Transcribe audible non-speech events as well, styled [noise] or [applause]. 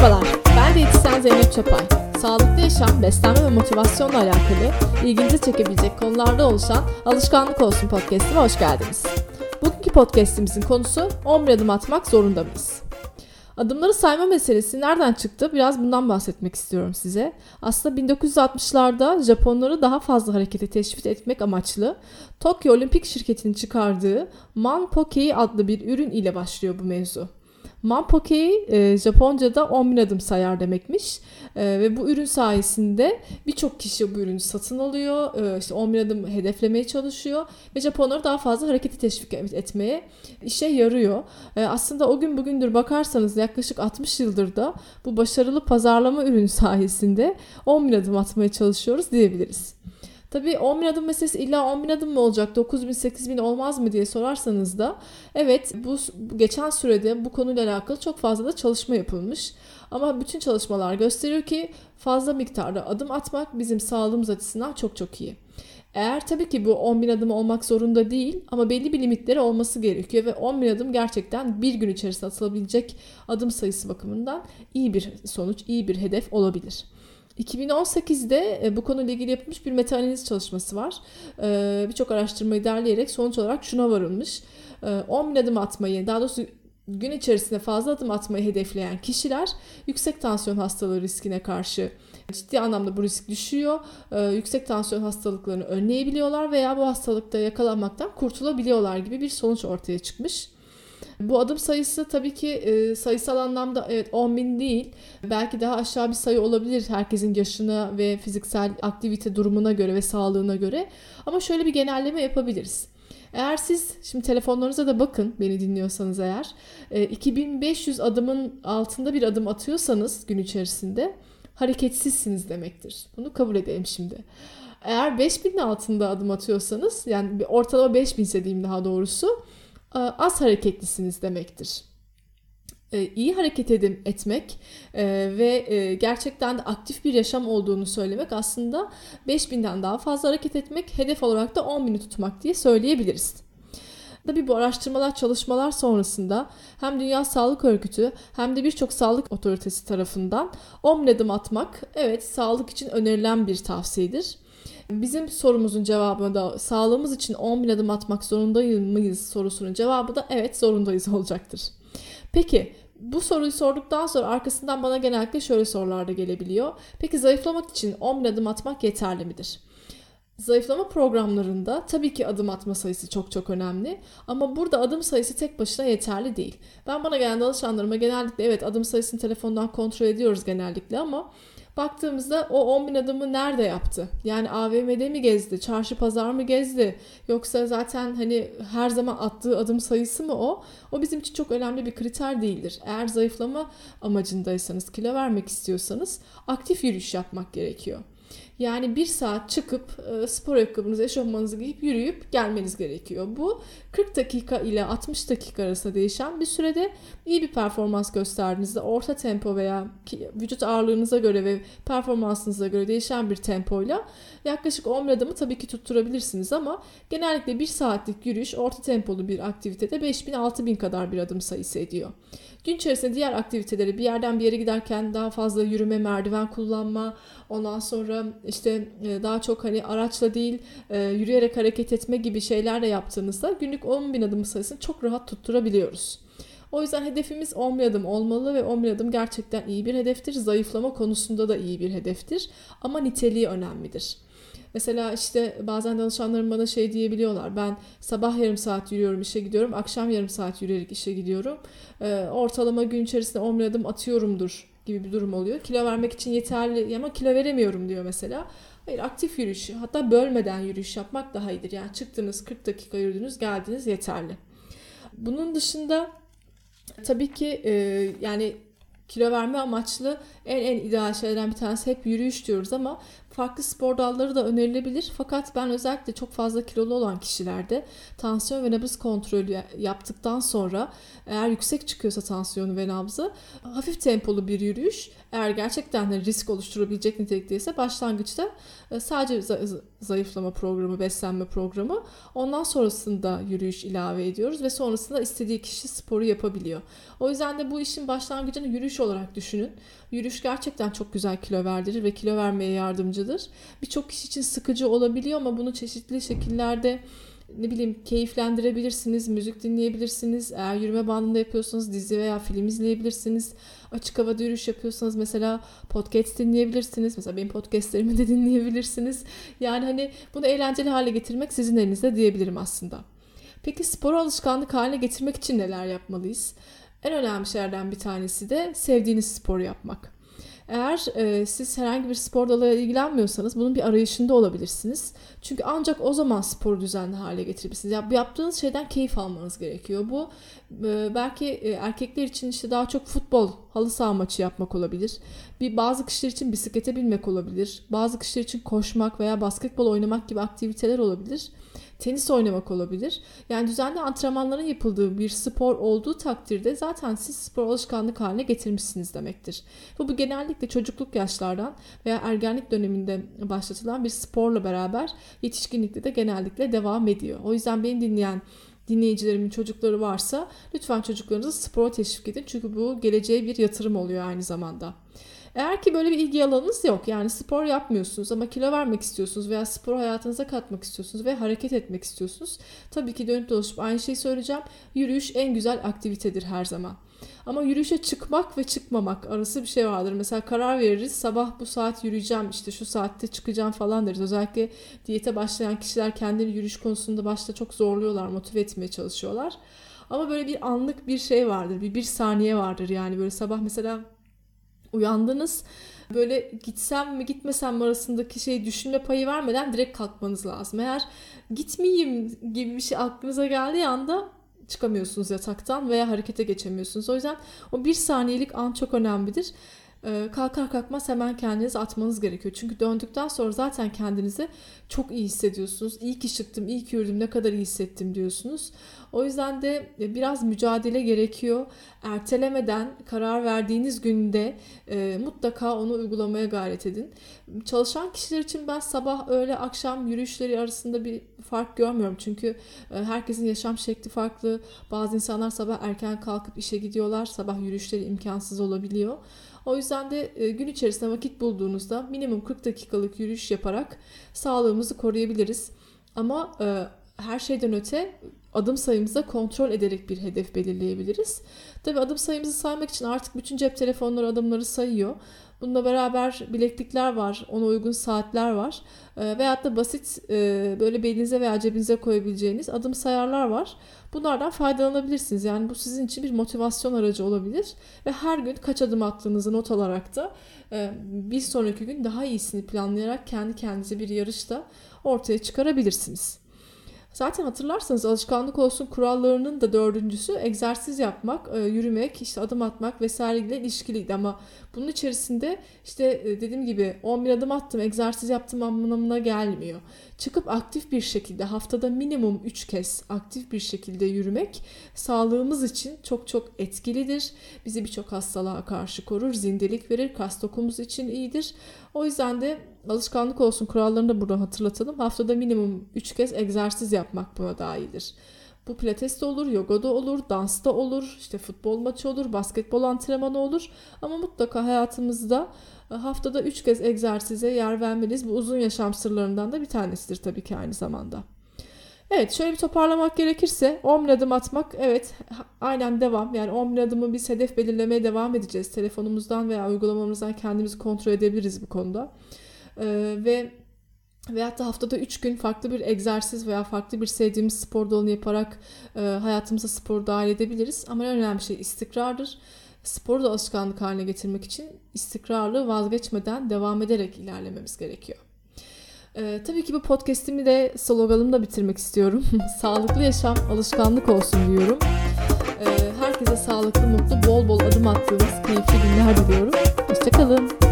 Merhabalar, ben diyetisyen Zeynep Çapay. Sağlıklı yaşam, beslenme ve motivasyonla alakalı ilginizi çekebilecek konularda oluşan Alışkanlık Olsun podcast'ime hoş geldiniz. Bugünkü podcast'imizin konusu 11 adım atmak zorunda mıyız? Adımları sayma meselesi nereden çıktı? Biraz bundan bahsetmek istiyorum size. Aslında 1960'larda Japonları daha fazla harekete teşvik etmek amaçlı Tokyo Olimpik Şirketi'nin çıkardığı Man Pokei adlı bir ürün ile başlıyor bu mevzu. Manpoke'yi e, Japonca'da 10 bin adım sayar demekmiş. E, ve bu ürün sayesinde birçok kişi bu ürünü satın alıyor. E, işte 10 bin adım hedeflemeye çalışıyor. Ve Japonları daha fazla hareketi teşvik etmeye işe yarıyor. E, aslında o gün bugündür bakarsanız yaklaşık 60 yıldır da bu başarılı pazarlama ürünü sayesinde 10 bin adım atmaya çalışıyoruz diyebiliriz. Tabii 10 bin adım meselesi illa 10 bin adım mı olacak 9 bin 8 bin olmaz mı diye sorarsanız da evet bu geçen sürede bu konuyla alakalı çok fazla da çalışma yapılmış. Ama bütün çalışmalar gösteriyor ki fazla miktarda adım atmak bizim sağlığımız açısından çok çok iyi. Eğer tabii ki bu 10 bin adım olmak zorunda değil ama belli bir limitleri olması gerekiyor ve 10 bin adım gerçekten bir gün içerisinde atılabilecek adım sayısı bakımından iyi bir sonuç, iyi bir hedef olabilir. 2018'de e, bu konuyla ilgili yapılmış bir meta analiz çalışması var. E, birçok araştırmayı derleyerek sonuç olarak şuna varılmış. 10 e, bin adım atmayı, daha doğrusu gün içerisinde fazla adım atmayı hedefleyen kişiler yüksek tansiyon hastalığı riskine karşı ciddi anlamda bu risk düşüyor. Yüksek tansiyon hastalıklarını önleyebiliyorlar veya bu hastalıkta yakalanmaktan kurtulabiliyorlar gibi bir sonuç ortaya çıkmış. Bu adım sayısı tabii ki e, sayısal anlamda evet 10 bin değil. Belki daha aşağı bir sayı olabilir herkesin yaşına ve fiziksel aktivite durumuna göre ve sağlığına göre. Ama şöyle bir genelleme yapabiliriz. Eğer siz şimdi telefonlarınıza da bakın beni dinliyorsanız eğer 2500 adımın altında bir adım atıyorsanız gün içerisinde hareketsizsiniz demektir. Bunu kabul edelim şimdi. Eğer 5000'in altında adım atıyorsanız yani ortalama 5000 ise diyeyim daha doğrusu e, az hareketlisiniz demektir. E, iyi hareket edin, etmek e, ve gerçekten de aktif bir yaşam olduğunu söylemek aslında 5000'den daha fazla hareket etmek, hedef olarak da 10.000'i tutmak diye söyleyebiliriz. Tabii bu araştırmalar, çalışmalar sonrasında hem Dünya Sağlık Örgütü hem de birçok sağlık otoritesi tarafından 10 adım atmak evet sağlık için önerilen bir tavsiyedir. Bizim sorumuzun cevabı da sağlığımız için 10 bin adım atmak zorundayız mıyız sorusunun cevabı da evet zorundayız [laughs] olacaktır. Peki bu soruyu sorduktan sonra arkasından bana genellikle şöyle sorular da gelebiliyor. Peki zayıflamak için 10 bin adım atmak yeterli midir? Zayıflama programlarında tabii ki adım atma sayısı çok çok önemli ama burada adım sayısı tek başına yeterli değil. Ben bana gelen danışanlarıma genellikle evet adım sayısını telefondan kontrol ediyoruz genellikle ama Baktığımızda o 10 bin adımı nerede yaptı? Yani AVM'de mi gezdi? Çarşı pazar mı gezdi? Yoksa zaten hani her zaman attığı adım sayısı mı o? O bizim için çok önemli bir kriter değildir. Eğer zayıflama amacındaysanız, kilo vermek istiyorsanız aktif yürüyüş yapmak gerekiyor. Yani bir saat çıkıp e, spor ayakkabınızı, eşofmanınızı giyip yürüyüp gelmeniz gerekiyor. Bu 40 dakika ile 60 dakika arasında değişen bir sürede iyi bir performans gösterdiğinizde orta tempo veya vücut ağırlığınıza göre ve performansınıza göre değişen bir tempoyla yaklaşık 10 adımı tabii ki tutturabilirsiniz ama genellikle bir saatlik yürüyüş orta tempolu bir aktivitede 5000-6000 kadar bir adım sayısı ediyor. Gün içerisinde diğer aktiviteleri bir yerden bir yere giderken daha fazla yürüme, merdiven kullanma, ondan sonra işte e, daha çok hani araçla değil e, yürüyerek hareket etme gibi şeyler de yaptığınızda günlük 10 bin adım sayısını çok rahat tutturabiliyoruz. O yüzden hedefimiz 10 bin adım olmalı ve 10 bin adım gerçekten iyi bir hedeftir. Zayıflama konusunda da iyi bir hedeftir. Ama niteliği önemlidir. Mesela işte bazen danışanlarım bana şey diyebiliyorlar. Ben sabah yarım saat yürüyorum işe gidiyorum. Akşam yarım saat yürüyerek işe gidiyorum. Ortalama gün içerisinde 10 adım atıyorumdur gibi bir durum oluyor. Kilo vermek için yeterli ama kilo veremiyorum diyor mesela. Hayır aktif yürüyüş hatta bölmeden yürüyüş yapmak daha iyidir. Yani çıktınız 40 dakika yürüdünüz geldiniz yeterli. Bunun dışında tabii ki e, yani kilo verme amaçlı en en ideal şeylerden bir tanesi hep yürüyüş diyoruz ama farklı spor dalları da önerilebilir. Fakat ben özellikle çok fazla kilolu olan kişilerde tansiyon ve nabız kontrolü yaptıktan sonra eğer yüksek çıkıyorsa tansiyonu ve nabzı hafif tempolu bir yürüyüş eğer gerçekten de risk oluşturabilecek nitelikteyse başlangıçta e, sadece zayıflama programı, beslenme programı. Ondan sonrasında yürüyüş ilave ediyoruz ve sonrasında istediği kişi sporu yapabiliyor. O yüzden de bu işin başlangıcını yürüyüş olarak düşünün. Yürüyüş gerçekten çok güzel kilo verdirir ve kilo vermeye yardımcıdır. Birçok kişi için sıkıcı olabiliyor ama bunu çeşitli şekillerde ne bileyim keyiflendirebilirsiniz, müzik dinleyebilirsiniz. Eğer yürüme bandında yapıyorsanız dizi veya film izleyebilirsiniz. Açık havada yürüyüş yapıyorsanız mesela podcast dinleyebilirsiniz. Mesela benim podcastlerimi de dinleyebilirsiniz. Yani hani bunu eğlenceli hale getirmek sizin elinizde diyebilirim aslında. Peki spor alışkanlık haline getirmek için neler yapmalıyız? En önemli şeylerden bir tanesi de sevdiğiniz sporu yapmak. Eğer e, siz herhangi bir spor dalıyla ilgilenmiyorsanız bunun bir arayışında olabilirsiniz. Çünkü ancak o zaman sporu düzenli hale getirebilirsiniz. Ya, yaptığınız şeyden keyif almanız gerekiyor. Bu e, belki e, erkekler için işte daha çok futbol, halı saha maçı yapmak olabilir. Bir bazı kişiler için bisiklete binmek olabilir. Bazı kişiler için koşmak veya basketbol oynamak gibi aktiviteler olabilir tenis oynamak olabilir. Yani düzenli antrenmanların yapıldığı bir spor olduğu takdirde zaten siz spor alışkanlık haline getirmişsiniz demektir. Bu, bu genellikle çocukluk yaşlardan veya ergenlik döneminde başlatılan bir sporla beraber yetişkinlikte de genellikle devam ediyor. O yüzden beni dinleyen dinleyicilerimin çocukları varsa lütfen çocuklarınızı spora teşvik edin. Çünkü bu geleceğe bir yatırım oluyor aynı zamanda. Eğer ki böyle bir ilgi alanınız yok yani spor yapmıyorsunuz ama kilo vermek istiyorsunuz veya spor hayatınıza katmak istiyorsunuz ve hareket etmek istiyorsunuz. Tabii ki dönüp dolaşıp aynı şeyi söyleyeceğim. Yürüyüş en güzel aktivitedir her zaman. Ama yürüyüşe çıkmak ve çıkmamak arası bir şey vardır. Mesela karar veririz sabah bu saat yürüyeceğim işte şu saatte çıkacağım falan deriz. Özellikle diyete başlayan kişiler kendini yürüyüş konusunda başta çok zorluyorlar, motive etmeye çalışıyorlar. Ama böyle bir anlık bir şey vardır. Bir, bir saniye vardır yani böyle sabah mesela uyandınız. Böyle gitsem mi gitmesem mi arasındaki şeyi düşünme payı vermeden direkt kalkmanız lazım. Eğer gitmeyeyim gibi bir şey aklınıza geldiği anda çıkamıyorsunuz yataktan veya harekete geçemiyorsunuz. O yüzden o bir saniyelik an çok önemlidir. Ee, kalkar kalkmaz hemen kendinizi atmanız gerekiyor. Çünkü döndükten sonra zaten kendinizi çok iyi hissediyorsunuz. İyi ki çıktım, iyi ki yürüdüm, ne kadar iyi hissettim diyorsunuz. O yüzden de e, biraz mücadele gerekiyor. Ertelemeden karar verdiğiniz günde e, mutlaka onu uygulamaya gayret edin. Çalışan kişiler için ben sabah, öğle, akşam yürüyüşleri arasında bir fark görmüyorum. Çünkü e, herkesin yaşam şekli farklı. Bazı insanlar sabah erken kalkıp işe gidiyorlar. Sabah yürüyüşleri imkansız olabiliyor. O yüzden de e, gün içerisinde vakit bulduğunuzda minimum 40 dakikalık yürüyüş yaparak sağlığımızı koruyabiliriz. Ama e, her şeyden öte adım sayımıza kontrol ederek bir hedef belirleyebiliriz. Tabi adım sayımızı saymak için artık bütün cep telefonları adımları sayıyor. Bununla beraber bileklikler var, ona uygun saatler var. E, veyahut da basit e, böyle belinize veya cebinize koyabileceğiniz adım sayarlar var. Bunlardan faydalanabilirsiniz. Yani bu sizin için bir motivasyon aracı olabilir. Ve her gün kaç adım attığınızı not alarak da e, bir sonraki gün daha iyisini planlayarak kendi kendinize bir yarışta ortaya çıkarabilirsiniz. Zaten hatırlarsanız alışkanlık olsun kurallarının da dördüncüsü egzersiz yapmak, e, yürümek, işte adım atmak vesaireyle ilişkiliydi ama bunun içerisinde işte e, dediğim gibi 11 adım attım, egzersiz yaptım anlamına gelmiyor. Çıkıp aktif bir şekilde haftada minimum 3 kez aktif bir şekilde yürümek sağlığımız için çok çok etkilidir. Bizi birçok hastalığa karşı korur, zindelik verir, kas dokumuz için iyidir. O yüzden de alışkanlık olsun kurallarını da burada hatırlatalım. Haftada minimum 3 kez egzersiz yapmak buna dahildir. Bu pilates de olur, yoga da olur, dans da olur, işte futbol maçı olur, basketbol antrenmanı olur. Ama mutlaka hayatımızda e, haftada 3 kez egzersize yer vermeliyiz. Bu uzun yaşam sırlarından da bir tanesidir tabii ki aynı zamanda. Evet şöyle bir toparlamak gerekirse 10 bin adım atmak evet aynen devam. Yani 10 bin adımı biz hedef belirlemeye devam edeceğiz. Telefonumuzdan veya uygulamamızdan kendimizi kontrol edebiliriz bu konuda. Ee, ve veyahut da haftada 3 gün farklı bir egzersiz veya farklı bir sevdiğimiz spor dalını yaparak e, hayatımıza spor dahil edebiliriz. Ama en önemli şey istikrardır. Sporu da alışkanlık haline getirmek için istikrarlı vazgeçmeden devam ederek ilerlememiz gerekiyor. Ee, tabii ki bu podcast'imi de sloganımla bitirmek istiyorum. [laughs] Sağlıklı yaşam alışkanlık olsun diyorum. Ee, herkese sağlıklı, mutlu, bol bol adım attığınız keyifli günler diliyorum. Hoşçakalın.